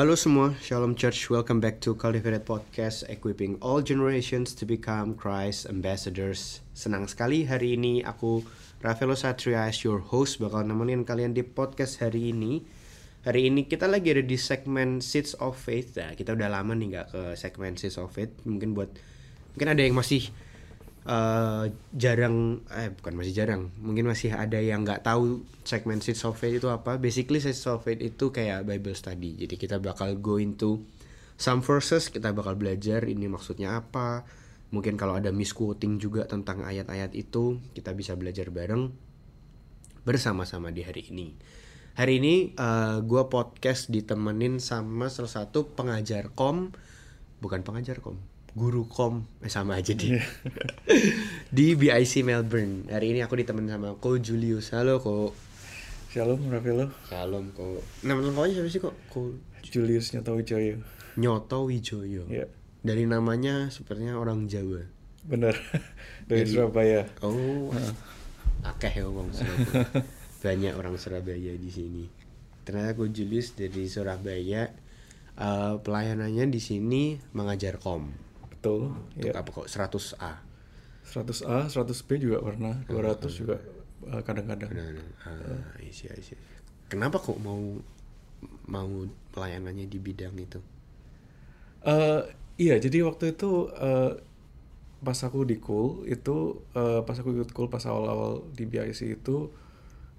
Halo semua, Shalom Church. Welcome back to Cultivated Podcast, equipping all generations to become Christ ambassadors. Senang sekali hari ini aku Rafaelo Satria as your host bakal nemenin kalian di podcast hari ini. Hari ini kita lagi ada di segmen Seeds of Faith. Nah, kita udah lama nih nggak ke segmen Seeds of Faith. Mungkin buat mungkin ada yang masih uh, jarang eh bukan masih jarang mungkin masih ada yang nggak tahu segmen of Faith itu apa. Basically of Faith itu kayak Bible study. Jadi kita bakal go into some verses kita bakal belajar ini maksudnya apa. Mungkin kalau ada misquoting juga tentang ayat-ayat itu kita bisa belajar bareng bersama-sama di hari ini. Hari ini uh, gue podcast ditemenin sama salah satu pengajar kom. Bukan pengajar kom guru kom eh, sama aja di di BIC Melbourne. Hari ini aku ditemenin sama Ko Julius. Halo Ko Shalom Rafaelo Shalom Ko nama lengkapnya siapa sih kok? Ko Julius Nyoto Wijoyo Nyoto Wijoyo ya dari namanya sepertinya orang Jawa. Bener dari Jadi- Surabaya. Oh akeh ya orang Surabaya. Banyak orang Surabaya di sini. Ternyata Ko Julius dari Surabaya. Eh, pelayanannya di sini mengajar kom betul. Untuk ya. apa kok? 100A 100A 100B juga pernah 200 juga eh, kadang-kadang. Nah, nah, ah, I see, I see. Kenapa kok mau mau pelayanannya di bidang itu? Eh, iya jadi waktu itu eh, pas aku di Cool itu eh, pas aku ikut Cool pas awal-awal di BIC itu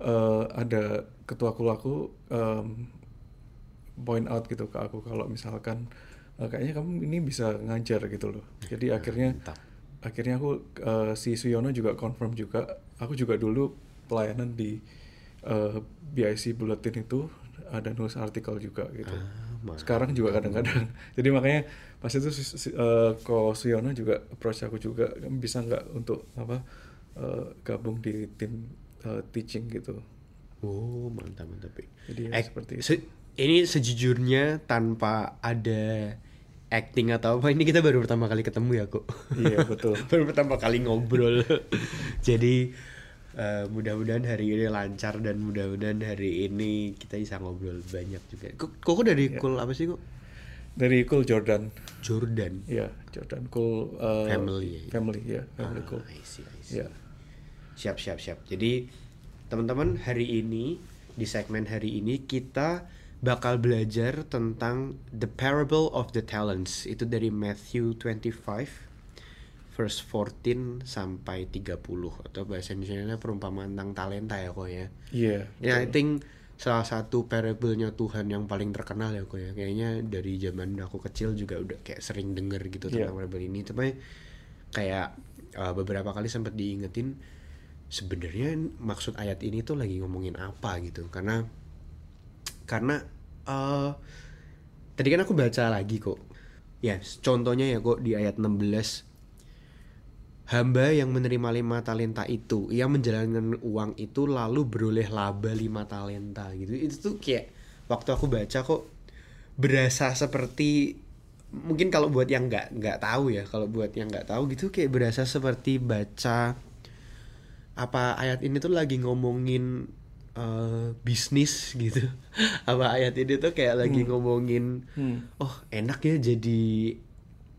eh, ada ketua Cool aku em, point out gitu ke aku kalau misalkan eh, kayaknya kamu ini bisa ngajar gitu loh jadi akhirnya Mantap. akhirnya aku eh, si Suyono juga confirm juga aku juga dulu pelayanan di eh, BIC Bulletin itu ada nulis artikel juga gitu mantap. sekarang juga kadang-kadang jadi makanya pas itu si, si, eh, Ko Suyono juga approach aku juga bisa nggak untuk apa eh, gabung di tim eh, teaching gitu Oh, mantap mantap. Jadi ya Eh, seperti itu. se- ini sejujurnya tanpa ada acting atau apa ini kita baru pertama kali ketemu ya kok. Iya, betul. baru pertama kali ngobrol. Jadi eh, mudah-mudahan hari ini lancar dan mudah-mudahan hari ini kita bisa ngobrol banyak juga. Kok kok dari Iya. cool apa sih kok? dari Cool Jordan Jordan. ya Jordan Cool eh, Family ya? family ya family Ah, Cool I see, I see. ya Siap, siap, siap. Jadi teman-teman hari ini di segmen hari ini kita bakal belajar tentang the parable of the talents. Itu dari Matthew 25 verse 14 sampai 30 atau bahasa Indonesia perumpamaan tentang talenta ya kok ya. iya Ya, I think salah satu parable-nya Tuhan yang paling terkenal ya kok ya. Kayaknya dari zaman aku kecil juga udah kayak sering denger gitu Iya. tentang parable ini. Tapi kayak uh, beberapa kali sempat diingetin sebenarnya maksud ayat ini tuh lagi ngomongin apa gitu. Karena karena uh, tadi kan aku baca lagi kok. Ya, contohnya ya kok di ayat 16 Hamba yang menerima lima talenta itu, ia menjalankan uang itu lalu beroleh laba lima talenta gitu. Itu tuh kayak waktu aku baca kok berasa seperti mungkin kalau buat yang nggak nggak tahu ya, kalau buat yang nggak tahu gitu kayak berasa seperti baca apa ayat ini tuh lagi ngomongin eh, bisnis gitu. apa ayat ini tuh kayak lagi ngomongin Hmm. oh enak ya jadi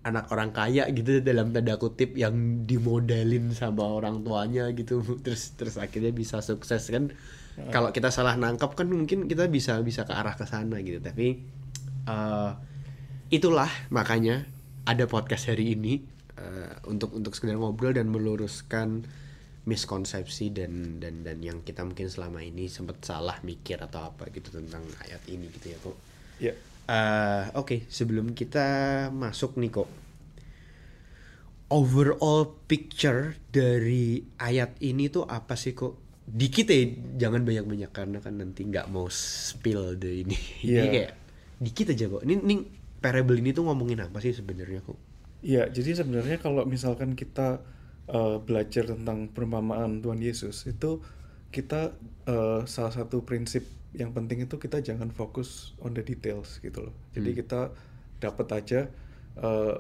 anak orang kaya gitu dalam tanda kutip yang dimodalin sama orang tuanya gitu. Terus terus akhirnya bisa sukses kan. Kalau kita salah nangkap kan mungkin kita bisa bisa ke arah ke sana gitu. Tapi eh, itulah makanya ada podcast hari ini eh, untuk untuk sekedar ngobrol dan meluruskan miskonsepsi dan dan dan yang kita mungkin selama ini sempat salah mikir atau apa gitu tentang ayat ini gitu ya kok ya Eh, Oke, sebelum kita masuk nih kok, overall picture dari ayat ini tuh apa sih kok? Dikit ya, jangan banyak-banyak karena kan nanti nggak mau spill deh ini. Ini Iya. kayak dikit aja kok. Ini, ini parable ini tuh ngomongin apa sih sebenarnya kok? Iya, jadi sebenarnya kalau misalkan kita eh, belajar tentang perumpamaan Tuhan Yesus itu kita eh, salah satu prinsip yang penting itu kita jangan fokus on the details gitu loh. Jadi Hmm. kita dapat aja eh,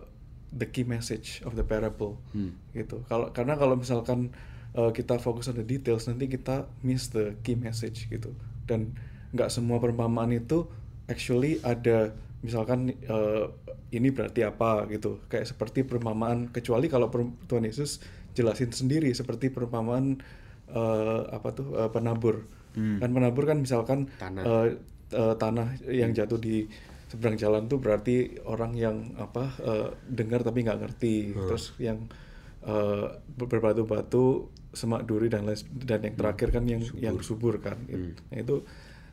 the key message of the parable Hmm. gitu. Kalau karena kalau misalkan eh, kita fokus on the details nanti kita miss the key message gitu. Dan nggak semua perumpamaan itu actually ada misalkan eh, ini berarti apa gitu kayak seperti perumpamaan kecuali kalau per- Tuhan Yesus jelasin sendiri seperti perumpamaan eh, apa tuh eh, penabur. Kan penabur kan misalkan Tanah. eh, eh, tanah yang jatuh di seberang jalan tuh berarti orang yang apa eh, dengar tapi nggak ngerti. Terus yang eh, berbatu-batu semak duri dan lain dan yang terakhir kan yang yang subur kan. Nah, itu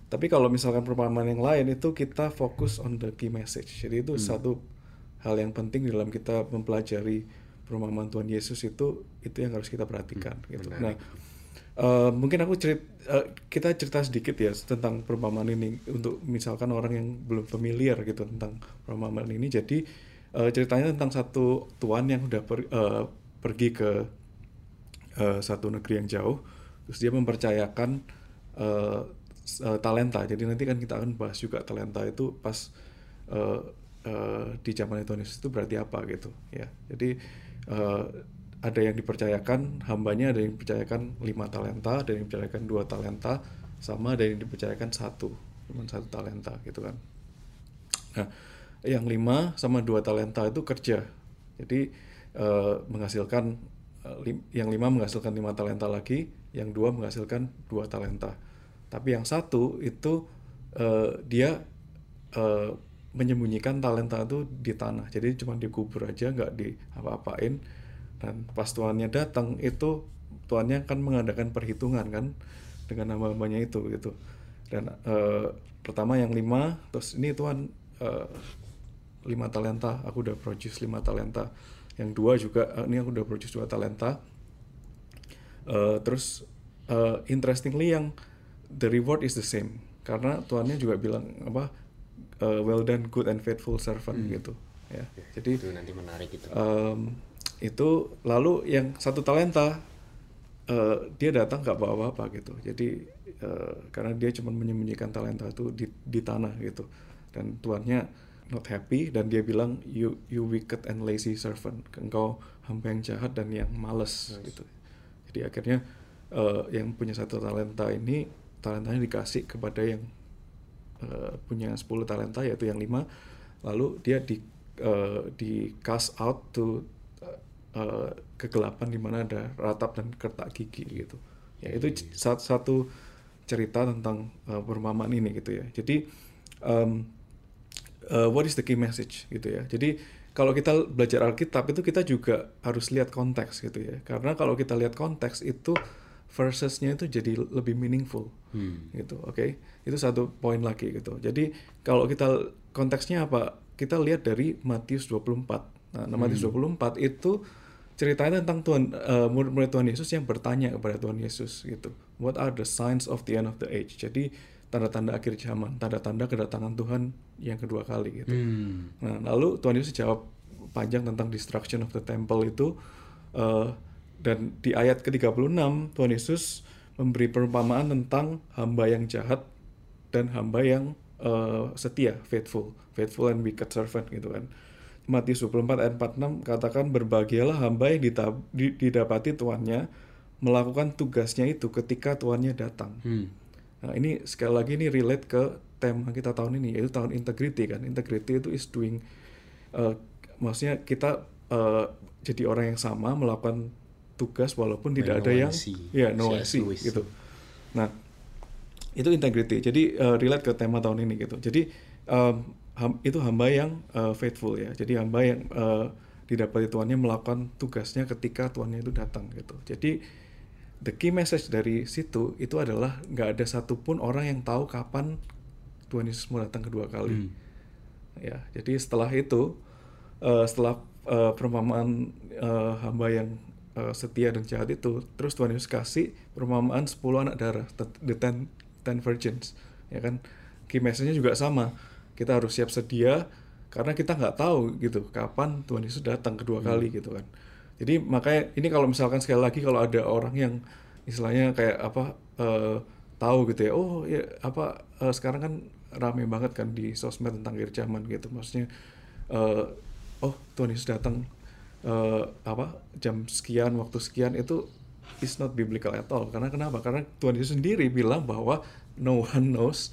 tapi kalau misalkan perumpamaan yang lain itu kita fokus on the key message. Jadi itu satu hal yang penting dalam kita mempelajari perumpamaan Tuhan Yesus itu itu yang harus kita perhatikan gitu. nah eh, mungkin aku cerit eh, kita cerita sedikit ya tentang perumpamaan ini untuk misalkan orang yang belum familiar gitu tentang perumpamaan ini. Jadi eh, ceritanya tentang satu tuan yang udah per- eh, pergi ke eh, satu negeri yang jauh. Terus dia mempercayakan s- eh, talenta. Jadi nanti kan kita akan bahas juga talenta itu pas eh, eh, di zaman Tuhan Yesus itu berarti apa gitu ya. Jadi eh, ada yang dipercayakan hambanya ada yang dipercayakan lima talenta ada yang dipercayakan dua talenta sama ada yang dipercayakan satu cuma satu talenta gitu kan Nah, yang lima sama dua talenta itu kerja. Jadi eh, menghasilkan eh, yang lima menghasilkan lima talenta lagi, yang dua menghasilkan dua talenta. Tapi yang satu itu eh, dia eh, menyembunyikan talenta itu di tanah. Jadi cuma dikubur aja, nggak diapa-apain. Dan pas tuannya datang itu tuannya akan mengadakan perhitungan kan dengan nama-namanya itu gitu. Dan eh, pertama yang lima, terus ini tuan eh, lima talenta, aku udah produce lima talenta. Yang dua juga, eh, ini aku udah produce dua talenta. Eh, terus eh, interestingly yang the reward is the same karena tuannya juga bilang apa eh, well done good and faithful servant gitu ya. Jadi itu nanti menarik itu. Em, itu lalu yang satu talenta eh, dia datang nggak bawa apa gitu. Jadi eh, karena dia cuma menyembunyikan talenta itu di, di tanah gitu. Dan tuannya not happy dan dia bilang you you wicked and lazy servant. Engkau hamba yang jahat dan yang males gitu. Jadi akhirnya eh, yang punya satu talenta ini talentanya dikasih kepada yang eh, punya 10 talenta yaitu yang lima. Lalu dia di eh, di cast out to eh, kegelapan di mana ada ratap dan kertak gigi gitu. Ya itu c- satu, satu cerita tentang eh, perumpamaan ini gitu ya. Jadi em, eh, what is the key message gitu ya. Jadi kalau kita belajar Alkitab itu kita juga harus lihat konteks gitu ya. Karena kalau kita lihat konteks itu versesnya itu jadi lebih meaningful. Gitu oke? Itu satu poin lagi gitu. Jadi kalau kita konteksnya apa? Kita lihat dari Matius 24 nah, nah Matius 24 itu ceritanya tentang Tuhan eh, murid-murid Tuhan Yesus yang bertanya kepada Tuhan Yesus gitu. What are the signs of the end of the age? Jadi tanda-tanda akhir zaman tanda-tanda kedatangan Tuhan yang kedua kali gitu. Hmm. Nah, lalu Tuhan Yesus jawab panjang tentang destruction of the temple itu eh, dan di ayat ke-36 Tuhan Yesus memberi perumpamaan tentang hamba yang jahat dan hamba yang eh, setia, faithful, faithful and wicked servant gitu kan. Matius 24 ayat 46 katakan berbahagialah hamba yang didapati tuannya melakukan tugasnya itu ketika tuannya datang. Hmm. Nah, ini sekali lagi ini relate ke tema kita tahun ini yaitu tahun integrity kan. Integrity itu is doing uh, maksudnya kita uh, jadi orang yang sama melakukan tugas walaupun tidak ada no yang ya no Lewis. gitu. Nah, itu integrity. Jadi uh, relate ke tema tahun ini gitu. Jadi um, ham- itu hamba yang uh, faithful ya. Jadi hamba yang uh, didapati tuannya melakukan tugasnya ketika tuannya itu datang gitu. Jadi the key message dari situ itu adalah nggak ada satupun orang yang tahu kapan Tuhan Yesus mau datang kedua kali. Ya, jadi setelah itu, eh, setelah eh, perumpamaan eh, hamba yang eh, setia dan jahat itu, terus Tuhan Yesus kasih perumpamaan 10 anak darah, the- ten, ten virgins, ya kan? Key message-nya juga sama. Kita harus siap sedia karena kita nggak tahu gitu kapan Tuhan Yesus datang kedua kali gitu kan. Jadi makanya ini kalau misalkan sekali lagi kalau ada orang yang istilahnya kayak apa eh, tahu gitu ya, oh ya apa eh, sekarang kan rame banget kan di sosmed tentang akhir zaman gitu, maksudnya eh, oh Tuhan Yesus datang eh, apa jam sekian waktu sekian itu is not biblical at all. Karena kenapa? Karena Tuhan Yesus sendiri bilang bahwa no one knows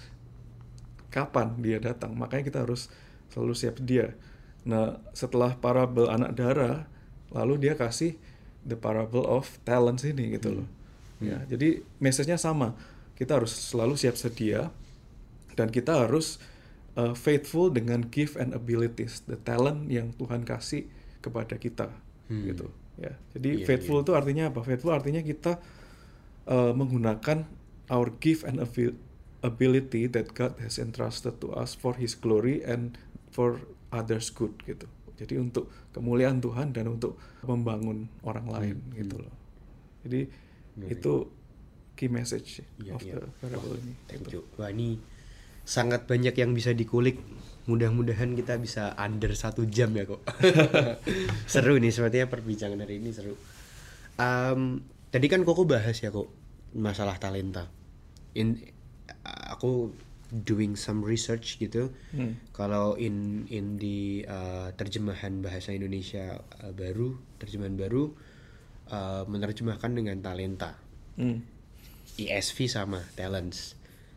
kapan dia datang. Makanya kita harus selalu siap sedia. Nah, setelah parable anak darah, lalu dia kasih the parable of talents ini gitu loh. Ya, jadi message-nya sama. Kita harus selalu siap sedia dan kita harus uh, faithful dengan gift and abilities, the talent yang Tuhan kasih kepada kita gitu. Ya. Jadi Iya, faithful itu artinya apa? Faithful artinya kita uh, menggunakan our gift and abil- ability that God has entrusted to us for His glory and for others good gitu. Jadi untuk kemuliaan Tuhan dan untuk membangun orang lain Hmm, gitu loh. Jadi Iya, itu key message Iya, of iya. the parable Wah, ini. Thank gitu. you. Wah ini sangat banyak yang bisa dikulik. Mudah-mudahan kita bisa under satu jam ya kok. seru nih sepertinya perbincangan hari ini seru. Em, tadi kan Koko bahas ya kok masalah talenta. In aku doing some research gitu. Hmm. Kalau in in di uh, terjemahan bahasa Indonesia uh, baru, terjemahan baru uh, menerjemahkan dengan talenta. Hmm. ESV sama talents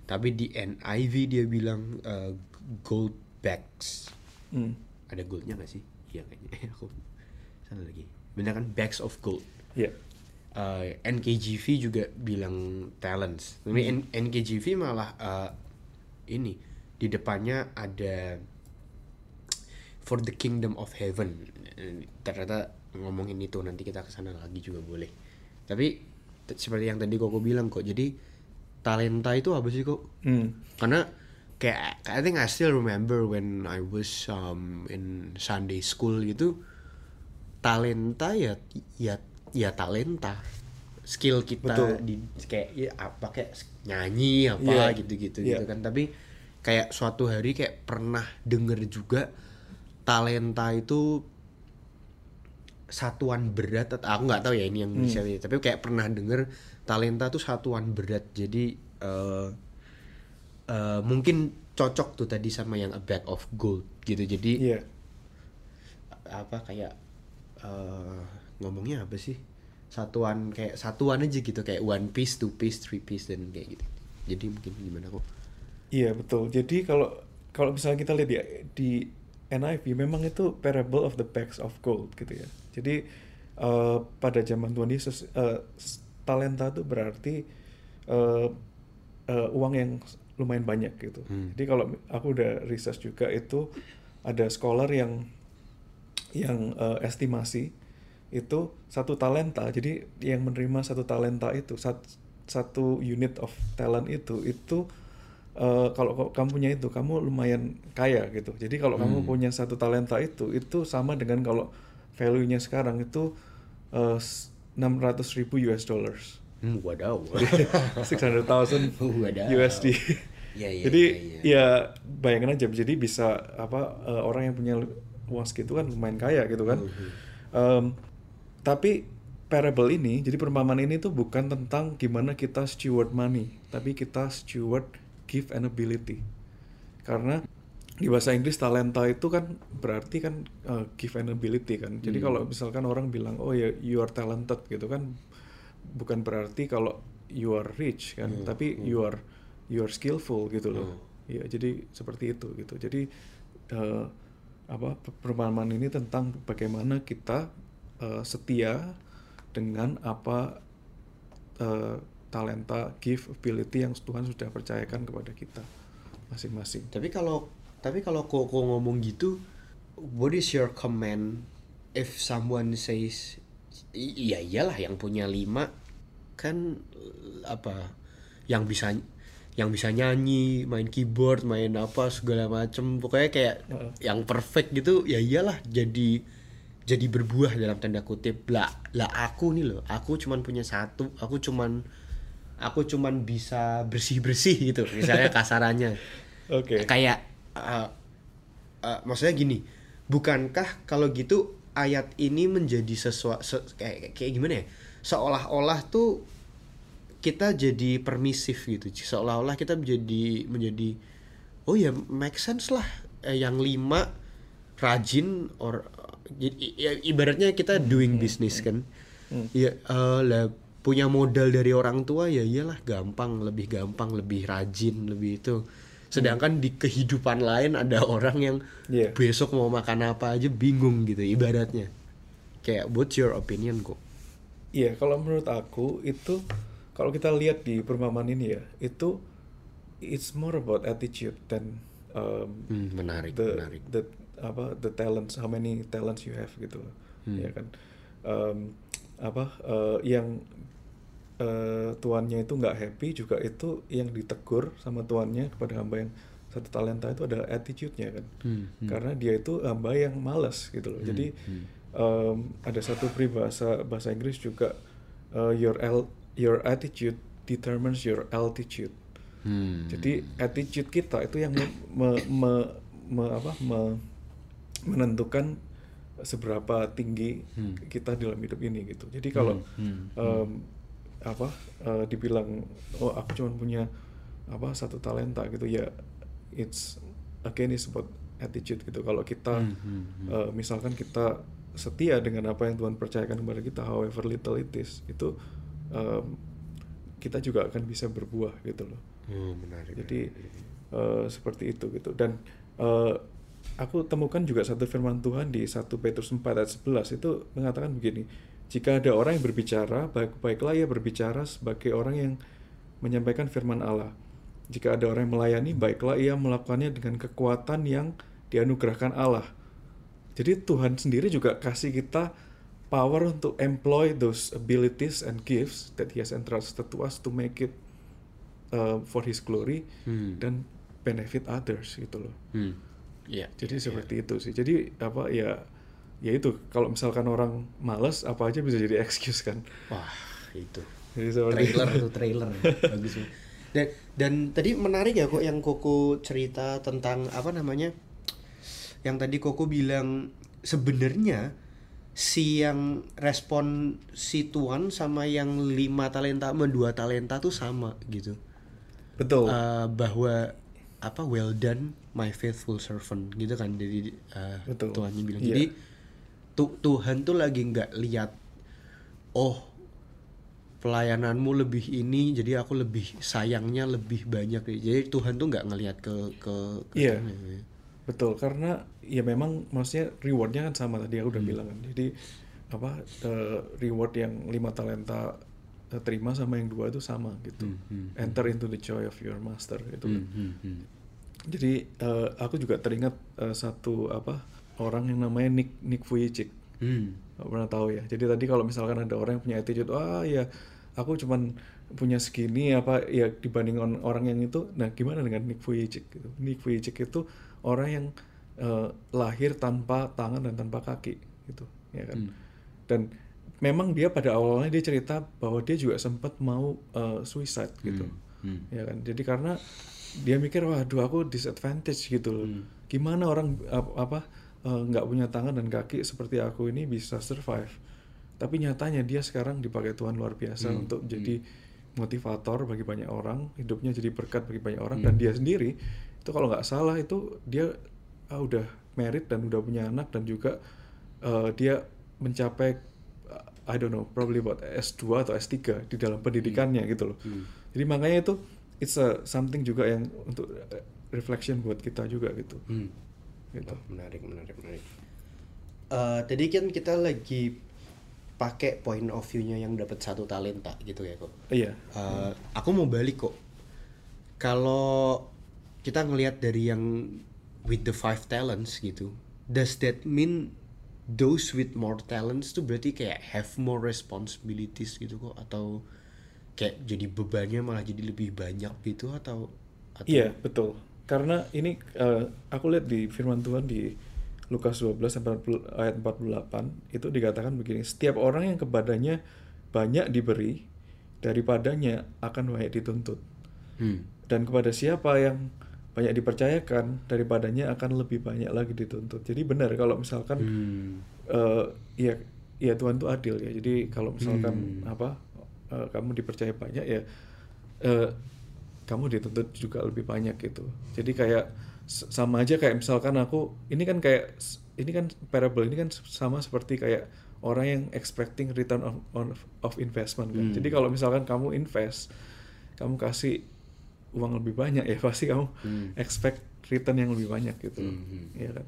tapi di NIV dia bilang uh, gold bags Hmm. ada goldnya gak sih? Iya kayaknya. Aku salah lagi. Bener kan? Bags of gold. Ya. Uh, NKJV juga bilang talents. Tapi N- NKJV malah uh, ini di depannya ada for the kingdom of heaven. Ternyata ngomongin itu nanti kita ke sana lagi juga boleh. Tapi seperti yang tadi koko bilang kok jadi talenta itu apa sih kok? Hmm. karena kayak I think I still remember when I was um, in Sunday school gitu talenta ya ya ya talenta skill kita Betul. di kayak ya apa kayak nyanyi apa Iya. gitu-gitu Iya. gitu kan tapi kayak suatu hari kayak pernah denger juga talenta itu satuan berat atau aku nggak tahu ya ini yang Hmm. bisa tapi kayak pernah denger talenta tuh satuan berat jadi eh eh, mungkin cocok tuh tadi sama yang a bag of gold gitu jadi Iya. apa kayak eh ngomongnya apa sih satuan kayak satuan aja gitu kayak one piece two piece three piece dan kayak gitu jadi mungkin gimana kok Iya betul. Jadi kalau kalau misalnya kita lihat di, di NIV memang itu parable of the bags of gold gitu ya. Jadi eh, pada zaman Tuhan Yesus s- talenta itu berarti eh, eh, uang yang lumayan banyak gitu. Hmm. Jadi kalau aku udah research juga itu ada scholar yang yang eh, estimasi itu satu talenta. Jadi yang menerima satu talenta itu sat- satu unit of talent itu itu eh, kalau kamu punya itu kamu lumayan kaya gitu. Jadi kalau kamu punya satu talenta itu itu sama dengan kalau value-nya sekarang itu eh, 600 ribu US dollars. Hmm, wadaw 600,000 Wadaw. USD. Iya, iya, Jadi iya, iya. ya bayangin aja jadi bisa apa eh, orang yang punya uang segitu kan lumayan kaya gitu kan. Mhm. Em, tapi parable ini jadi perumpamaan ini tuh bukan tentang gimana kita steward money, tapi kita steward gift and ability. Karena di bahasa Inggris talenta itu kan berarti kan eh, gift and ability kan. Jadi Hmm. kalau misalkan orang bilang oh ya you are talented gitu kan bukan berarti kalau you are rich kan, Hmm, tapi hmm. you are you are skillful gitu loh. Hmm. Iya, jadi seperti itu gitu. Jadi eh, apa perumpamaan ini tentang bagaimana kita eh, setia dengan apa eh, talenta, gift, ability yang Tuhan sudah percayakan kepada kita masing-masing. Tapi kalau tapi kalau koko ngomong gitu, what is your comment if someone says "I- iya iyalah yang punya lima kan apa yang bisa yang bisa nyanyi, main keyboard, main apa segala macem pokoknya kayak Heeh. yang perfect gitu ya iyalah jadi jadi berbuah dalam tanda kutip lah lah aku nih loh aku cuman punya satu aku cuman aku cuman bisa bersih bersih gitu misalnya kasarannya Oke. kayak uh, uh, maksudnya gini bukankah kalau gitu ayat ini menjadi sesuatu kayak kayak gimana ya seolah-olah tuh kita jadi permisif gitu. Seolah-olah kita menjadi menjadi oh ya make sense lah. Eh, yang lima rajin or ya, ibaratnya kita doing business kan. Hmm. ya eh, lah punya modal dari orang tua ya iyalah gampang lebih gampang lebih rajin lebih itu. Sedangkan di kehidupan lain ada orang yang Iya. besok mau makan apa aja bingung gitu ibaratnya. Kayak what's your opinion kok Iya, kalau menurut aku itu kalau kita lihat di perumpamaan ini ya, itu it's more about attitude than um, Hmm, menarik the menarik the apa the talents, how many talents you have gitu. Hmm. ya kan? Um, apa eh, yang eh, tuannya itu nggak happy juga itu yang ditegur sama tuannya kepada hamba yang satu talenta itu adalah attitude-nya kan, Hmm, hmm. karena dia itu hamba yang malas gitu loh. Jadi hmm. Um, ada satu peribahasa bahasa Inggris juga uh, your al- your attitude determines your altitude. Hmm. Jadi attitude kita itu yang me- me- me- me- apa me- menentukan seberapa tinggi Hmm. kita dalam hidup ini gitu. Jadi kalau Hmm, hmm, um, apa uh, dibilang oh aku cuma punya apa satu talenta gitu ya it's again is about attitude gitu. Kalau kita Hmm, hmm, hmm. uh, misalkan kita setia dengan apa yang Tuhan percayakan kepada kita, however little it is, itu um, kita juga akan bisa berbuah gitu loh. Oh, menarik Jadi uh, seperti itu gitu. Dan uh, aku temukan juga satu firman Tuhan di 1 Petrus 4 ayat 11 itu mengatakan begini, jika ada orang yang berbicara, baik baiklah ia berbicara sebagai orang yang menyampaikan firman Allah. Jika ada orang yang melayani, baiklah ia melakukannya dengan kekuatan yang dianugerahkan Allah. Jadi Tuhan sendiri juga kasih kita power untuk employ those abilities and gifts that He has entrusted to us to make it uh, for His glory Hmm. dan benefit others gitu loh. Hmm. Iya. Jadi iya, seperti itu sih. Jadi apa ya ya itu kalau misalkan orang males apa aja bisa jadi excuse kan. Wah, itu. Jadi seperti trailer itu. trailer bagus dan dan tadi menarik ya kok yang Koko cerita tentang apa namanya yang tadi Koko bilang sebenarnya si yang respon si tuan sama yang lima talenta sama dua talenta tuh sama gitu Betul. Eh, bahwa apa well done my faithful servant gitu kan jadi eh, Betul. Tuhannya bilang Iya. jadi tu- Tuhan tuh lagi nggak lihat oh pelayananmu lebih ini jadi aku lebih sayangnya lebih banyak jadi Tuhan tuh nggak ngelihat ke ke, ke ya. Betul, karena ya memang maksudnya rewardnya kan sama tadi aku udah Hmm. bilang kan. Jadi apa eh, reward yang lima talenta eh, terima sama yang dua itu sama gitu. Hmm, hmm, Enter into the joy of your master gitu kan. Hmm, hmm, hmm. Jadi eh, aku juga teringat eh, satu apa orang yang namanya Nick Nick Vujicic. Hmm. Pernah tahu ya. Jadi tadi kalau misalkan ada orang yang punya attitude, ah ya aku cuman punya segini apa ya dibanding on- orang yang itu. Nah gimana dengan Nick Vujicic? Gitu. Nick Vujicic itu orang yang eh, lahir tanpa tangan dan tanpa kaki gitu, ya kan. Hmm. Dan memang dia pada awalnya dia cerita bahwa dia juga sempat mau eh, suicide gitu, Hmm. ya kan. Jadi karena dia mikir waduh aku disadvantage gitu loh. Hmm. Gimana orang ap- apa eh, nggak punya tangan dan kaki seperti aku ini bisa survive. Tapi nyatanya dia sekarang dipakai Tuhan luar biasa Hmm, untuk jadi motivator bagi banyak orang, hidupnya jadi berkat bagi banyak orang Hmm. dan dia sendiri itu kalau nggak salah itu dia ah, udah married dan udah punya anak dan juga eh, dia mencapai uh, I don't know probably about S2 atau S3 di dalam pendidikannya gitu loh. Hmm. Jadi makanya itu it's a something juga yang untuk reflection buat kita juga gitu. Hmm. Gitu. Oh, menarik, menarik, menarik. Eh, tadi kan kita lagi pakai point of view-nya yang dapat satu talenta gitu ya kok. Iya. Eh, aku mau balik kok. Kalau kita ngelihat dari yang with the five talents gitu, does that mean those with more talents tuh berarti kayak have more responsibilities gitu kok atau kayak jadi bebannya malah jadi lebih banyak gitu atau atau Iya, betul. Karena ini eh, aku lihat di firman Tuhan di Lukas 12 sampai 40 ayat 48 itu dikatakan begini, setiap orang yang kepadanya banyak diberi, daripadanya akan banyak dituntut. Hmm. Dan kepada siapa yang banyak dipercayakan, daripadanya akan lebih banyak lagi dituntut. Jadi benar kalau misalkan Hmm. eh ya ya Tuhan tuh adil ya. Jadi kalau misalkan Hmm. apa eh, kamu dipercaya banyak ya eh, kamu dituntut juga lebih banyak gitu. Jadi kayak sama aja kayak misalkan aku ini kan kayak ini kan parable ini kan sama seperti kayak orang yang expecting return of, on- of investment kan. Hmm. Jadi kalau misalkan kamu invest, kamu kasih uang lebih banyak ya pasti kamu Hmm. expect return yang lebih banyak gitu. Hmm. Iya kan?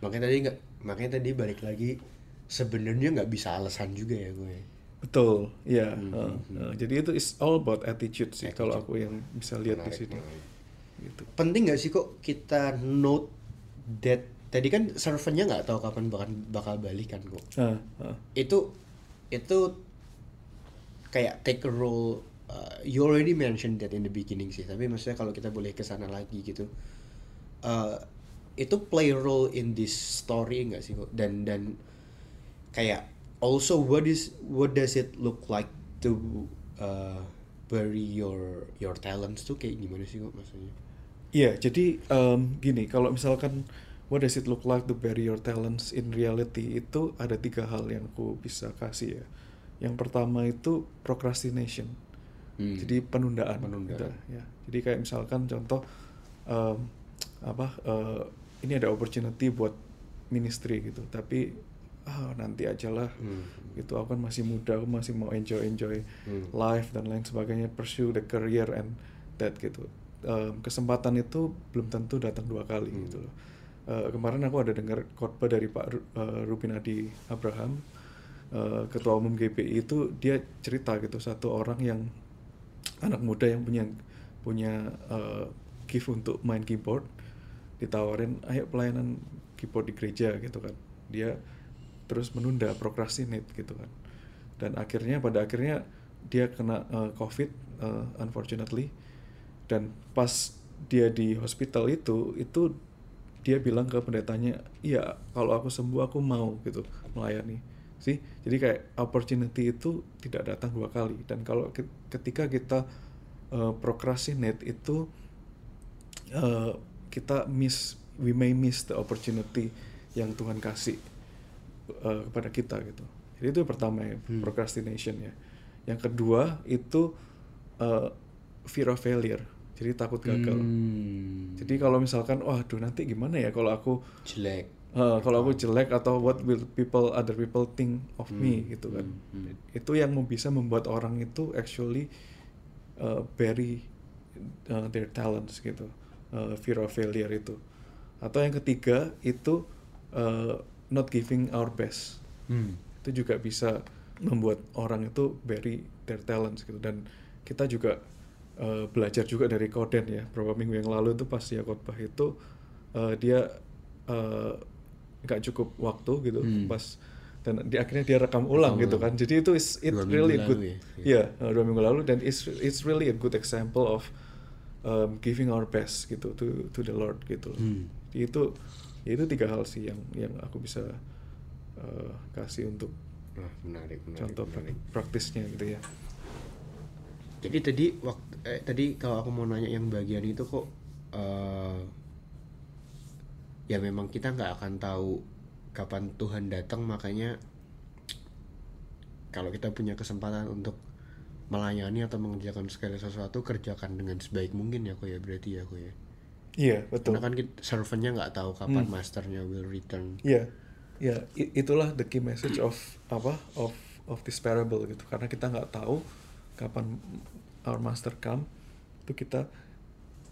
Makanya tadi nggak makanya tadi balik lagi sebenarnya nggak bisa alasan juga ya gue. Betul ya Hmm, uh, uh, jadi itu is all about attitude sih kalau aku yang bisa lihat di sini. menarik. gitu. Penting nggak sih kok kita note that tadi kan servernya nggak tahu kapan bakal bakal balik kan kok. Ah, ah. itu itu kayak take a role uh, you already mentioned that in the beginning sih tapi maksudnya kalau kita boleh ke sana lagi gitu uh, itu play role in this story nggak sih dan dan kayak also what is what does it look like to uh, bury your your talents tuh kayak gimana sih kok maksudnya? Iya, jadi em, gini, kalau misalkan what does it look like to bury your talents in reality itu ada tiga hal yang aku bisa kasih ya. Yang pertama itu procrastination, Hmm. jadi penundaan. Penundaan. gitu, ya. Jadi kayak misalkan contoh em, apa eh, ini ada opportunity buat ministry gitu, tapi ah nanti aja lah. Hmm. Gitu, aku kan masih muda, aku masih mau enjoy enjoy Hmm. life dan lain sebagainya, pursue the career and that gitu. Em, kesempatan itu belum tentu datang dua kali Hmm. gitu loh. Eh, kemarin aku ada dengar khotbah dari Pak Ru- eh, Rupin Adi Abraham, eh, ketua umum GPI itu dia cerita gitu satu orang yang anak muda yang punya punya eh, gift untuk main keyboard ditawarin ayo pelayanan keyboard di gereja gitu kan. Dia terus menunda procrastinate gitu kan. Dan akhirnya pada akhirnya dia kena eh, covid eh, unfortunately. Dan pas dia di hospital itu itu dia bilang ke pendetanya iya kalau aku sembuh aku mau gitu melayani sih jadi kayak opportunity itu tidak datang dua kali. Dan kalau ke- ketika kita eh, procrastinate itu eh, kita miss we may miss the opportunity yang Tuhan kasih eh, kepada kita gitu. Jadi itu yang pertama ya Hmm. procrastination ya. Yang kedua itu eh, fear of failure. Jadi takut gagal. Hmm. jadi kalau misalkan waduh nanti gimana ya kalau aku jelek eh, kalau aku jelek atau what will people other people think of me Hmm, gitu kan. hmm, hmm. itu yang bisa membuat orang itu actually uh, bury uh, their talents gitu. Uh, fear of failure itu. Atau yang ketiga itu uh, not giving our best. Hmm. itu juga bisa membuat orang itu bury their talents gitu. Dan kita juga uh, belajar juga dari Koden ya. Beberapa minggu yang lalu itu pas dia khotbah itu uh, dia uh, nggak cukup waktu gitu Hmm. pas dan di akhirnya dia rekam ulang Rekam gitu ulang. kan jadi itu is it Dua really lalu good ya? ya uh, dua minggu lalu dan it's it's really a good example of um, giving our best gitu to to the Lord gitu. Hmm. Jadi itu ya itu tiga hal sih yang yang aku bisa uh, kasih untuk Wah, menarik, menarik, contoh menarik. praktisnya gitu ya. Jadi tadi waktu eh, tadi kalau aku mau nanya yang bagian itu kok eh, ya memang kita nggak akan tahu kapan Tuhan datang makanya kalau kita punya kesempatan untuk melayani atau mengerjakan segala sesuatu kerjakan dengan sebaik mungkin ya kok ya berarti ya kok ya. Iya betul. Karena kan kita, servernya nggak tahu kapan Hmm. masternya will return. Iya, ya i- itulah the key message of apa of of this parable gitu. Karena kita nggak tahu kapan our master come, itu kita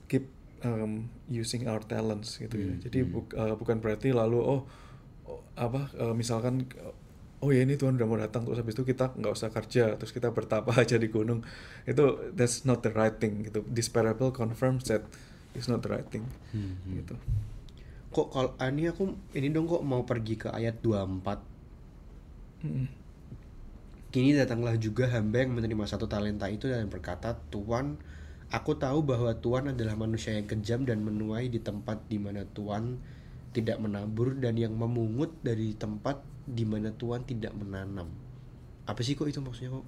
keep um, using our talents gitu ya. Hmm, Jadi hmm. buk- uh, bukan berarti lalu oh, oh, apa uh, misalkan oh ya ini Tuhan udah mau datang terus habis itu kita nggak usah kerja terus kita bertapa aja di gunung itu that's not the right thing gitu. This parable confirms that it's not the right thing Hmm, hmm. gitu. Kok kalau ah, ini aku ini dong kok mau pergi ke ayat 24 Mm-mm. Kini datanglah juga hamba yang menerima satu talenta itu dan berkata, Tuan, aku tahu bahwa Tuan adalah manusia yang kejam dan menuai di tempat di mana Tuan tidak menabur dan yang memungut dari tempat di mana Tuan tidak menanam. Apa sih kok itu maksudnya kok?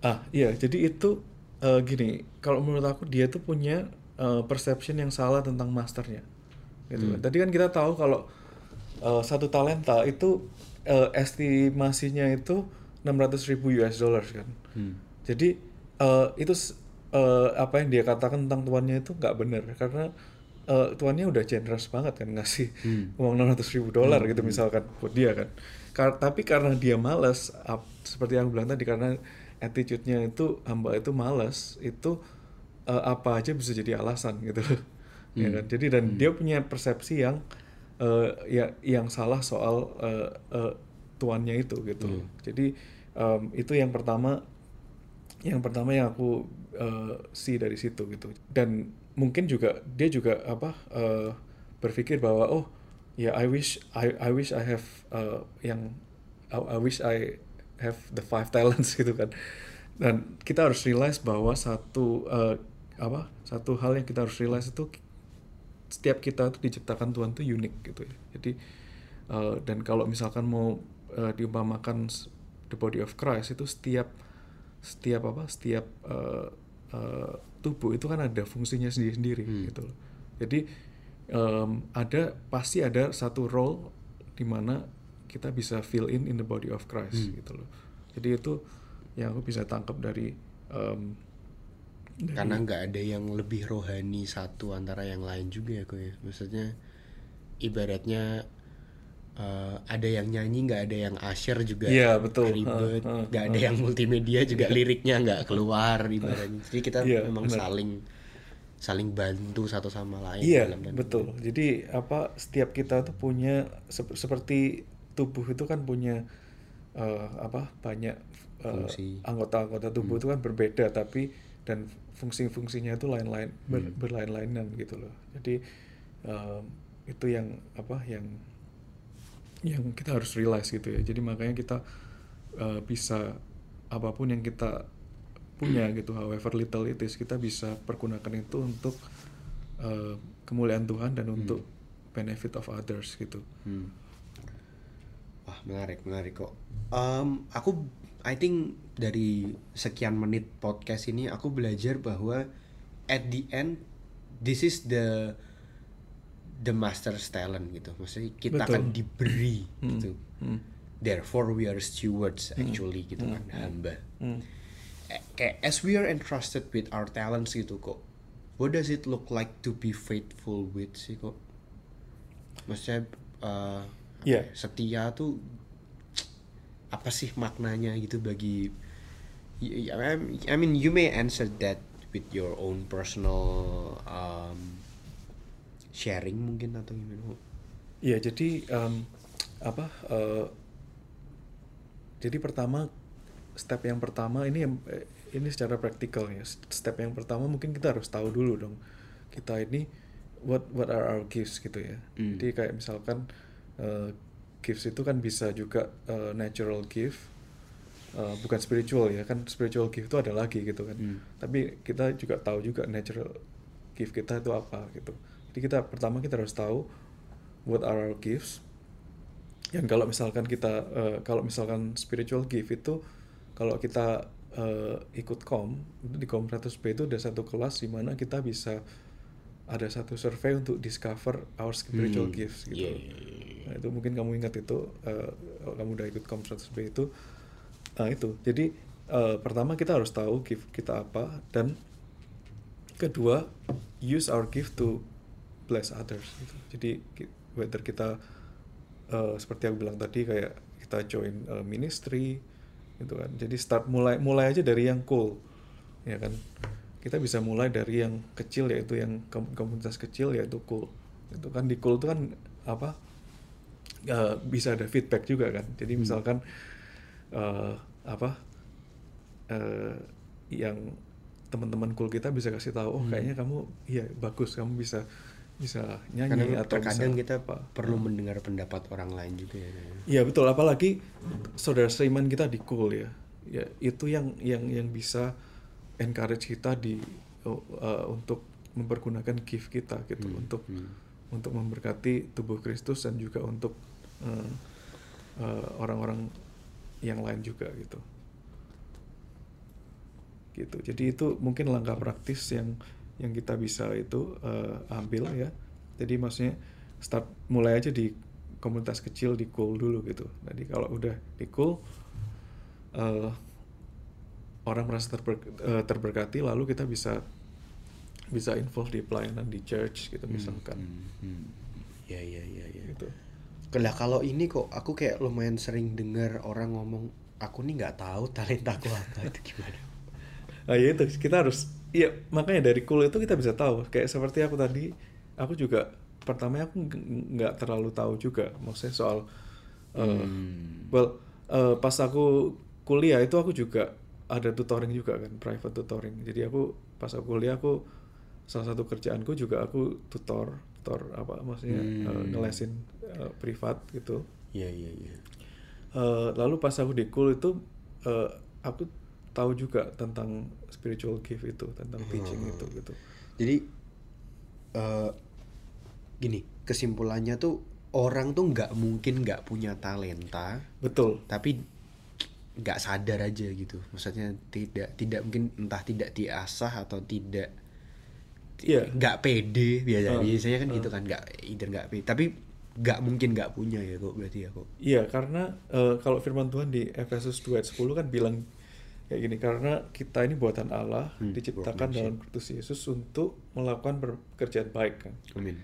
Ah iya, jadi itu eh, gini, kalau menurut aku dia tuh punya eh, perception yang salah tentang masternya. Gitu. Hmm. Tadi kan kita tahu kalau eh, satu talenta itu eh, estimasinya itu 600 ribu US dollars kan. Hmm. Jadi eh, itu eh, apa yang dia katakan tentang tuannya itu nggak benar karena eh, tuannya udah generous banget kan ngasih Hmm. uang 600 ribu dolar Hmm, gitu hmm. misalkan buat dia kan. Kar- tapi karena dia malas, seperti yang aku bilang tadi karena attitude-nya itu hamba itu malas, itu eh, apa aja bisa jadi alasan gitu loh ya Hmm. kan jadi dan dia punya persepsi yang eh, ya yang salah soal eh, eh, tuannya itu gitu. Hmm. jadi em, itu yang pertama yang pertama yang aku eh, see dari situ gitu. Dan mungkin juga dia juga apa eh, berpikir bahwa oh ya I wish I I wish I have eh, yang I, I wish I have the five talents gitu kan. Dan kita harus realize bahwa satu eh, apa satu hal yang kita harus realize itu setiap kita itu diciptakan Tuhan tuh unik gitu ya. Jadi eh, dan kalau misalkan mau eh, diumpamakan the body of Christ itu setiap setiap apa setiap eh, eh, tubuh itu kan ada fungsinya sendiri-sendiri Hmm. gitu loh jadi em, ada pasti ada satu role di mana kita bisa fill in in the body of Christ Hmm. gitu loh jadi itu yang aku bisa tangkap dari dari- karena nggak ada yang lebih rohani satu antara yang lain juga ya ya maksudnya ibaratnya eh, ada yang nyanyi nggak ada yang asyir juga Iya, betul. ribet Ha, ha, nggak ada yang multimedia juga liriknya nggak keluar ibaratnya jadi kita Iya, memang benar. saling saling bantu satu sama lain Iya, dalam dan- betul. Jadi apa setiap kita tuh punya sep- seperti tubuh itu kan punya eh, apa banyak eh, anggota-anggota tubuh itu kan berbeda tapi dan fungsi-fungsinya itu lain-lain ber- Hmm. berlain-lainan gitu loh. Jadi em, itu yang apa yang yang kita harus realize gitu ya. Jadi makanya kita eh, bisa apa pun yang kita punya gitu, however little it is, kita bisa pergunakan itu untuk eh, kemuliaan Tuhan dan untuk benefit of others gitu. Hmm. Wah menarik menarik kok. Em, aku I think dari sekian menit podcast ini aku belajar bahwa at the end this is the the master's talent gitu. Maksudnya kita Betul. akan diberi Hmm. gitu. Hmm. Therefore we are stewards actually gitu kan hamba. Hmm. Eh, Kayak as we are entrusted with our talents gitu kok. What does it look like to be faithful with sih kok? Maksudnya apa Iya. ya, setia tuh apa sih maknanya gitu bagi I mean you may answer that with your own personal um, sharing mungkin atau gimana Iya, jadi em, apa? eh, jadi pertama step yang pertama ini yang eh, ini secara praktikal ya. Step yang pertama mungkin kita harus tahu dulu dong kita ini what what are our gifts gitu ya. Hmm. Jadi kayak misalkan eh, gifts itu kan bisa juga eh, natural gift eh, bukan spiritual ya kan spiritual gift itu ada lagi gitu kan. Hmm. Tapi kita juga tahu juga natural gift kita itu apa gitu. Jadi kita pertama kita harus tahu what are our gifts. Yang kalau misalkan kita eh, kalau misalkan spiritual gift itu kalau kita eh, ikut kom di kom 100B itu ada satu kelas di mana kita bisa ada satu survei untuk discover our spiritual Hmm, gifts gitu. Nah, itu mungkin kamu ingat itu eh, kalau kamu udah ikut kom 100B itu. Nah itu. Jadi eh, pertama kita harus tahu gift kita apa. Dan kedua use our gift to bless others gitu. Jadi whether kita eh, seperti aku bilang tadi kayak kita join eh, ministry gitu kan. Jadi start mulai mulai aja dari yang cool ya kan. Kita bisa mulai dari yang kecil yaitu yang kom- komunitas kecil yaitu cool. Itu kan di cool itu kan apa eh, bisa ada feedback juga kan. Jadi Hmm. misalkan eh, apa eh, yang teman-teman cool kita bisa kasih tahu oh Hmm. kayaknya kamu iya bagus kamu bisa bisa Karena nyanyi atau terkadang bisa kita apa. perlu mendengar pendapat orang lain juga ya. Iya betul, apalagi saudara seiman kita di cool ya. Ya itu yang yang yang bisa encourage kita di uh, untuk mempergunakan gift kita gitu Hmm, untuk hmm. untuk memberkati tubuh Kristus dan juga untuk uh, uh, orang-orang yang lain juga gitu. Gitu. Jadi itu mungkin langkah praktis yang yang kita bisa itu uh, ambil ya. Jadi maksudnya start mulai aja di komunitas kecil di cool dulu gitu. Jadi kalau udah di cool uh, orang merasa terber- uh, terberkati lalu kita bisa bisa involve di pelayanan di church gitu misalkan. Hmm, hmm. Ya ya ya ya. Gitu. Lah kalau ini kok aku kayak lumayan sering dengar orang ngomong aku nih nggak tahu talentaku apa itu gimana. Nah ya itu kita harus Iya, makanya dari cool itu kita bisa tahu. Kayak seperti aku tadi, aku juga pertama aku nggak- terlalu tahu juga, maksudnya soal, uh, Hmm. well, uh, pas aku kuliah itu aku juga ada tutoring juga kan, private tutoring. Jadi aku pas aku kuliah aku salah satu kerjaanku juga aku tutor, tutor apa maksudnya uh, Hmm. ngelesin uh, privat gitu. Iya iya iya. Uh, lalu pas aku di cool itu uh, aku tahu juga tentang spiritual gift itu, tentang teaching Hmm. itu gitu. Jadi eh gini kesimpulannya tuh orang tuh nggak mungkin nggak punya talenta, Betul. tapi nggak sadar aja gitu. Maksudnya tidak tidak mungkin entah tidak diasah atau tidak Iya. nggak pede biasa Ah, biasanya kan ah. gitu kan nggak either nggak pede tapi nggak mungkin nggak punya ya kok berarti ya kok. Iya, karena eh, kalau firman Tuhan di Efesus 2 ayat 10 kan bilang kayak gini, karena kita ini buatan Allah, Hmm, diciptakan dalam Kristus Yesus untuk melakukan pekerjaan baik kan. Amin.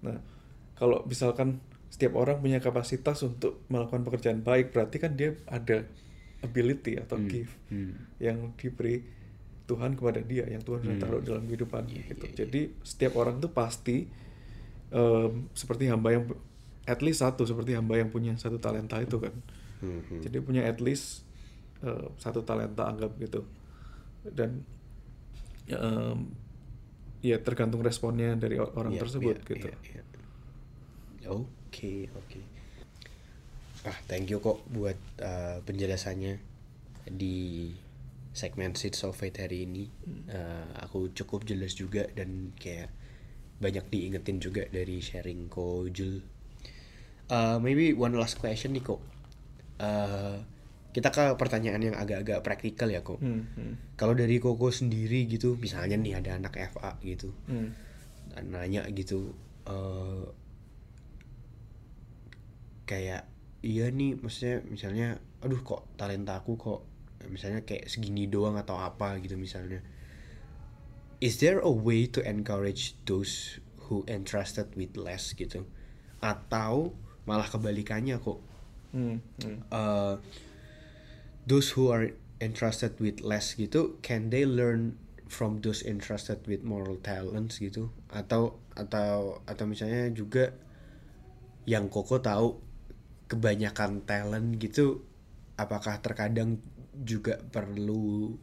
Nah, kalau misalkan setiap orang punya kapasitas untuk melakukan pekerjaan baik, berarti kan dia ada ability atau Hmm, gift hmm. yang diberi Tuhan kepada dia, yang Tuhan sudah Hmm. taruh dalam kehidupan Iya, gitu. iya. Jadi setiap orang tuh pasti em, seperti hamba yang at least satu seperti hamba yang punya satu talenta itu kan. Hmm, hmm. Jadi punya at least eh, satu talenta anggap gitu. Dan ya, em, ya tergantung responnya dari orang Iya, tersebut iya, gitu. iya, iya. Oke, oke. Ah, thank you kok buat uh, penjelasannya di segmen Seeds of Faith hari ini. Uh, aku cukup jelas juga dan kayak banyak diingetin juga dari sharing ko Jul. Uh, maybe one last question nih kok. Uh, kita ke pertanyaan yang agak-agak praktikal ya kok. Hmm, hmm, Kalau dari Koko sendiri gitu, misalnya nih ada anak FA gitu, hmm. nanya gitu eh kayak iya nih maksudnya misalnya aduh kok talenta aku kok misalnya kayak segini doang atau apa gitu misalnya is there a way to encourage those who entrusted with less gitu atau malah kebalikannya kok Hmm, hmm. uh, those who are entrusted with less gitu can they learn from those entrusted with moral talents gitu? Atau atau atau misalnya juga yang koko tahu kebanyakan talent gitu apakah terkadang juga perlu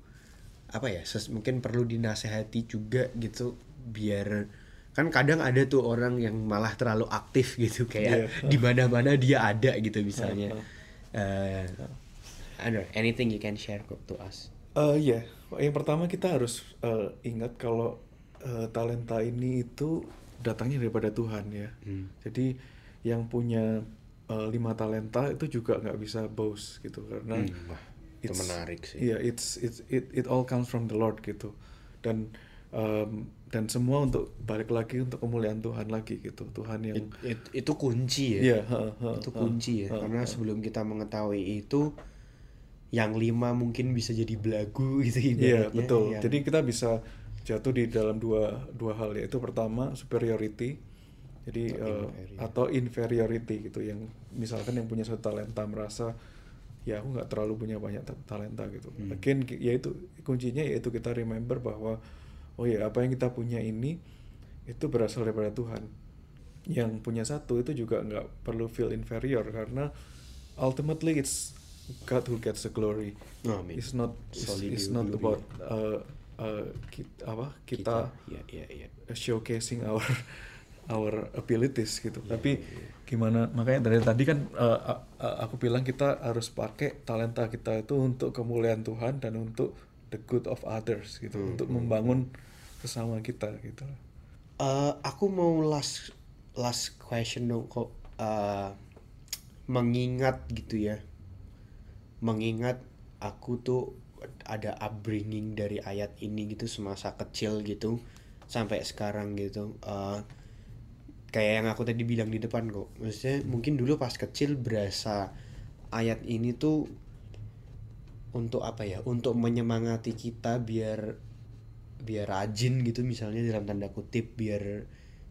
apa ya ses- mungkin perlu dinasehati juga gitu biar kan kadang ada tuh orang yang malah terlalu aktif gitu kayak Iya. di mana-mana dia ada gitu misalnya. Uh, Know, anything you can share to us Eh, Iya, yang pertama kita harus eh, ingat kalau eh, talenta ini itu datangnya daripada Tuhan ya. Hmm. Jadi yang punya eh, lima talenta itu juga nggak bisa boast gitu karena Hmm, wah, itu menarik sih. Iya, it's it's it it all comes from the Lord gitu. Dan em, dan semua untuk balik lagi untuk kemuliaan Tuhan lagi gitu. Tuhan yang It- it- itu kunci ya Iya, ha, ha, itu ha, kunci ya ha, karena ha. sebelum kita mengetahui itu yang lima mungkin bisa jadi belagu gitu Iya betul. yang- Jadi kita bisa jatuh di dalam dua dua hal yaitu pertama superiority, jadi Atau inferior. atau inferiority gitu. Yang misalkan yang punya satu talenta merasa ya aku nggak terlalu punya banyak ta- talenta gitu. Hmm. Again yaitu kuncinya yaitu kita remember bahwa oh ya apa yang kita punya ini itu berasal daripada Tuhan. Yang punya satu itu juga nggak perlu feel inferior karena ultimately it's God who gets the glory. Amin. It's not it's, it's not about uh, uh, kita, apa kita, ya ya ya showcasing our our abilities gitu. Iya, Tapi iya, iya. gimana makanya dari tadi kan uh, uh, uh, aku bilang kita harus pakai talenta kita itu untuk kemuliaan Tuhan dan untuk the good of others gitu, Hmm, untuk hmm, membangun sesama kita gitu. Eh, aku mau last last question dong kok Eh, mengingat gitu ya mengingat aku tuh ada upbringing dari ayat ini gitu semasa kecil gitu sampai sekarang gitu Eh, kayak yang aku tadi bilang di depan kok maksudnya mungkin dulu pas kecil berasa ayat ini tuh untuk apa ya untuk menyemangati kita biar biar rajin gitu misalnya dalam tanda kutip biar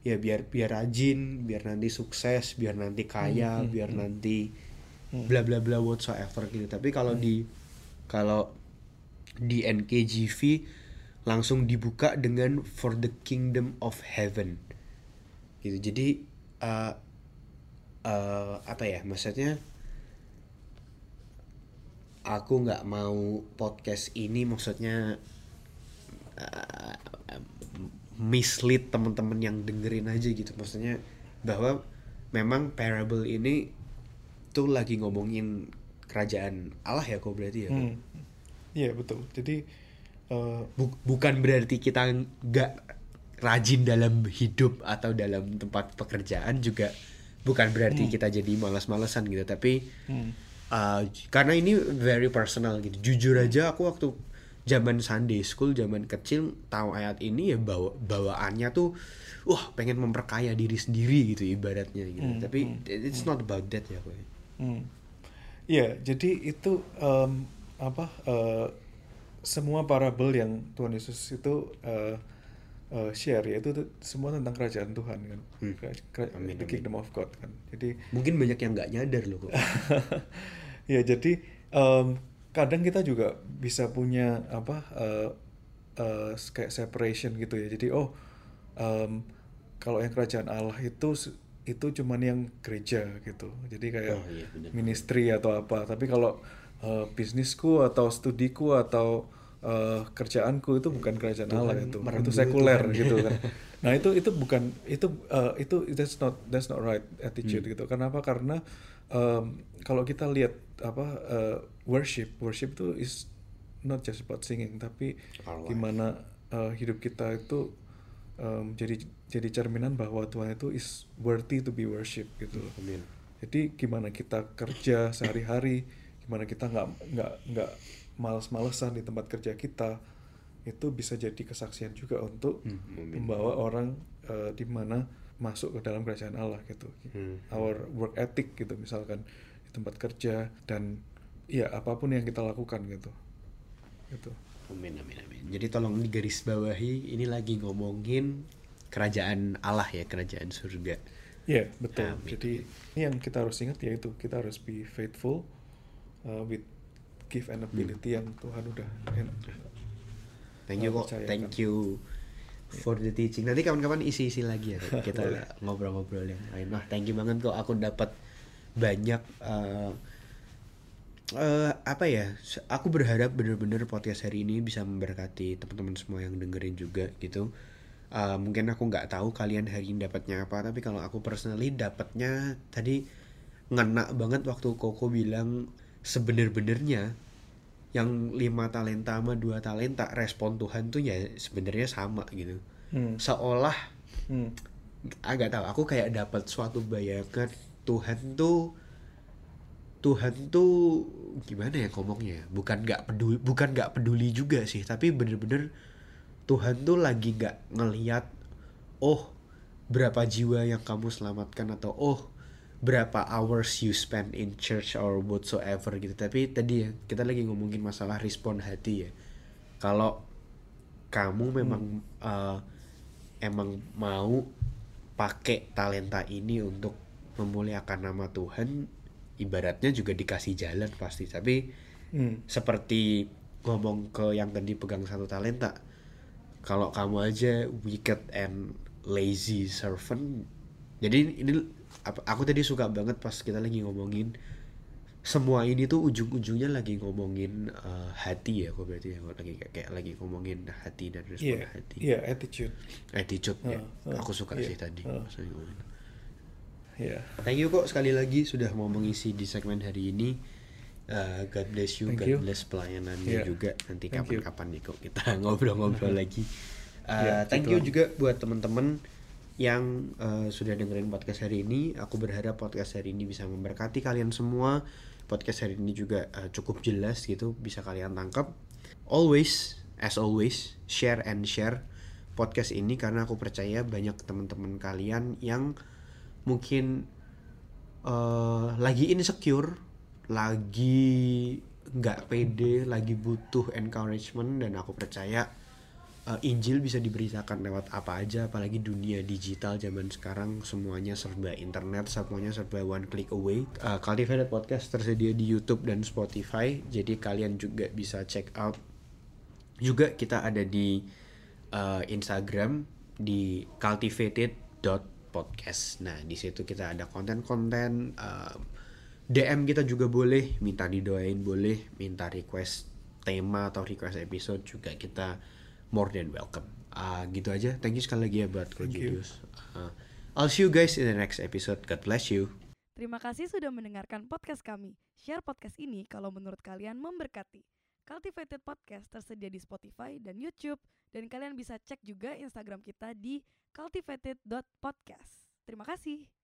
ya biar biar rajin biar nanti sukses biar nanti kaya Hmm, hmm, biar hmm. nanti. Bla bla bla whatsoever gitu. Tapi kalau di kalau di NKGV langsung dibuka dengan for the kingdom of heaven. Gitu. Jadi uh, uh, apa ya maksudnya aku nggak mau podcast ini maksudnya uh, mislead teman-teman yang dengerin aja gitu. Maksudnya bahwa memang parable ini tuh lagi ngomongin kerajaan Allah ya kok berarti ya Kok? Hmm. Iya betul. Jadi uh, Bu- bukan berarti kita nggak rajin dalam hidup atau dalam tempat pekerjaan juga bukan berarti kita jadi malas-malesan gitu tapi hmm, uh, karena ini very personal gitu jujur aja aku waktu zaman Sunday school zaman kecil tahu ayat ini ya bawa bawaannya tuh wah pengen memperkaya diri sendiri gitu ibaratnya gitu Hmm, tapi it's not about that ya Koy. Hmm. Iya, jadi itu em, apa eh, semua parabel yang Tuhan Yesus itu eh, eh, share yaitu semua tentang kerajaan Tuhan kan, Hmm. Kera- Amin, the amin. kingdom of God kan. Jadi mungkin banyak yang nggak nyadar loh kok ya jadi em, kadang kita juga bisa punya apa eh, eh, kayak separation gitu ya jadi oh em, kalau yang kerajaan Allah itu itu cuman yang gereja gitu. Jadi kayak Oh, iya, ministry atau apa. Tapi kalau eh, bisnisku atau studiku atau eh, kerjaanku itu bukan kerajaan Allah itu merenggut itu sekuler Tuhan. gitu kan. Nah itu itu bukan itu eh, itu that's not that's not right attitude Hmm. gitu. Kenapa? Karena em, kalau kita lihat apa eh, worship worship itu is not just about singing tapi Our life. gimana eh, hidup kita itu em, jadi jadi cerminan bahwa Tuhan itu is worthy to be worship gitu loh. Amin. Jadi gimana kita kerja sehari-hari, gimana kita nggak nggak nggak malas-malesan di tempat kerja kita, itu bisa jadi kesaksian juga untuk Hmm, membawa orang eh, di mana masuk ke dalam kerajaan Allah gitu. Hmm. Our work ethic gitu misalkan di tempat kerja dan ya apa pun yang kita lakukan gitu. Gitu. Amin, amin, amin. Jadi tolong digaris bawahi, ini lagi ngomongin kerajaan Allah ya, kerajaan surga. Iya betul. Amin. Jadi ini yang kita harus ingat yaitu kita harus be faithful uh, with gift and ability yang Tuhan udah en- Thank you uh, kok, thank you for the teaching. Nanti kapan-kapan isi-isi lagi ya, kita ngobrol-ngobrol yang lain. Wah, thank you banget kok, aku dapat banyak eh, eh, apa ya? Aku berharap bener-bener podcast hari ini bisa memberkati teman-teman semua yang dengerin juga gitu. Eh, mungkin aku nggak tahu kalian hari ini dapatnya apa, tapi kalau aku personally dapatnya tadi ngena banget waktu Koko bilang sebener-benernya yang lima talenta sama dua talenta respon Tuhan tuh ya sebenarnya sama gitu Hmm. seolah Hmm. agak tahu aku kayak dapat suatu bayangan Tuhan tuh Tuhan tuh gimana ya ngomongnya? Bukan nggak peduli bukan nggak peduli juga sih tapi bener-bener Tuhan tuh lagi nggak ngeliat oh berapa jiwa yang kamu selamatkan? atau oh berapa hours you spend in church or whatsoever gitu. Tapi tadi ya kita lagi ngomongin masalah respon hati ya. Kalau kamu memang eh, emang mau pakai talenta ini untuk memuliakan nama Tuhan ibaratnya juga dikasih jalan pasti tapi Hmm. seperti ngomong ke yang tadi pegang satu talenta kalau kamu aja wicked and lazy servant jadi ini aku tadi suka banget pas kita lagi ngomongin semua ini tuh ujung-ujungnya lagi ngomongin eh, hati ya kok berarti ya lagi kayak, kayak lagi ngomongin hati dan respon Iya, hati iya attitude. attitude ya Uh, uh, aku suka iya, sih tadi uh. maksudnya Iya. Thank you kok sekali lagi sudah mau mengisi di segmen hari ini. Uh, God bless you, Thank God you. bless pelayanannya Yeah. juga. Nanti kapan-kapan nih kok kita ngobrol-ngobrol lagi. Uh, Yeah, thank you lah. juga buat teman-teman yang uh, sudah dengerin podcast hari ini. Aku berharap podcast hari ini bisa memberkati kalian semua. Podcast hari ini juga uh, cukup jelas gitu, bisa kalian tangkap. Always, as always, share and share podcast ini karena aku percaya banyak teman-teman kalian yang mungkin eh lagi insecure, lagi nggak pede, lagi butuh encouragement dan aku percaya eh, Injil bisa diberitakan lewat apa aja, apalagi dunia digital zaman sekarang semuanya serba internet, semuanya serba one click away. Eh, Cultivated Podcast tersedia di YouTube dan Spotify, jadi kalian juga bisa check out Juga kita ada di uh, Instagram di cultivated.podcast. Nah, di situ kita ada konten-konten uh, DM kita juga boleh, minta didoain boleh, minta request tema atau request episode juga kita more than welcome. Uh, gitu aja. Thank you sekali lagi ya buat Julius. Uh, I'll see you guys in the next episode. God bless you. Terima kasih sudah mendengarkan podcast kami. Share podcast ini kalau menurut kalian memberkati. Cultivated Podcast tersedia di Spotify dan YouTube dan kalian bisa cek juga Instagram kita di cultivated.podcast. Terima kasih.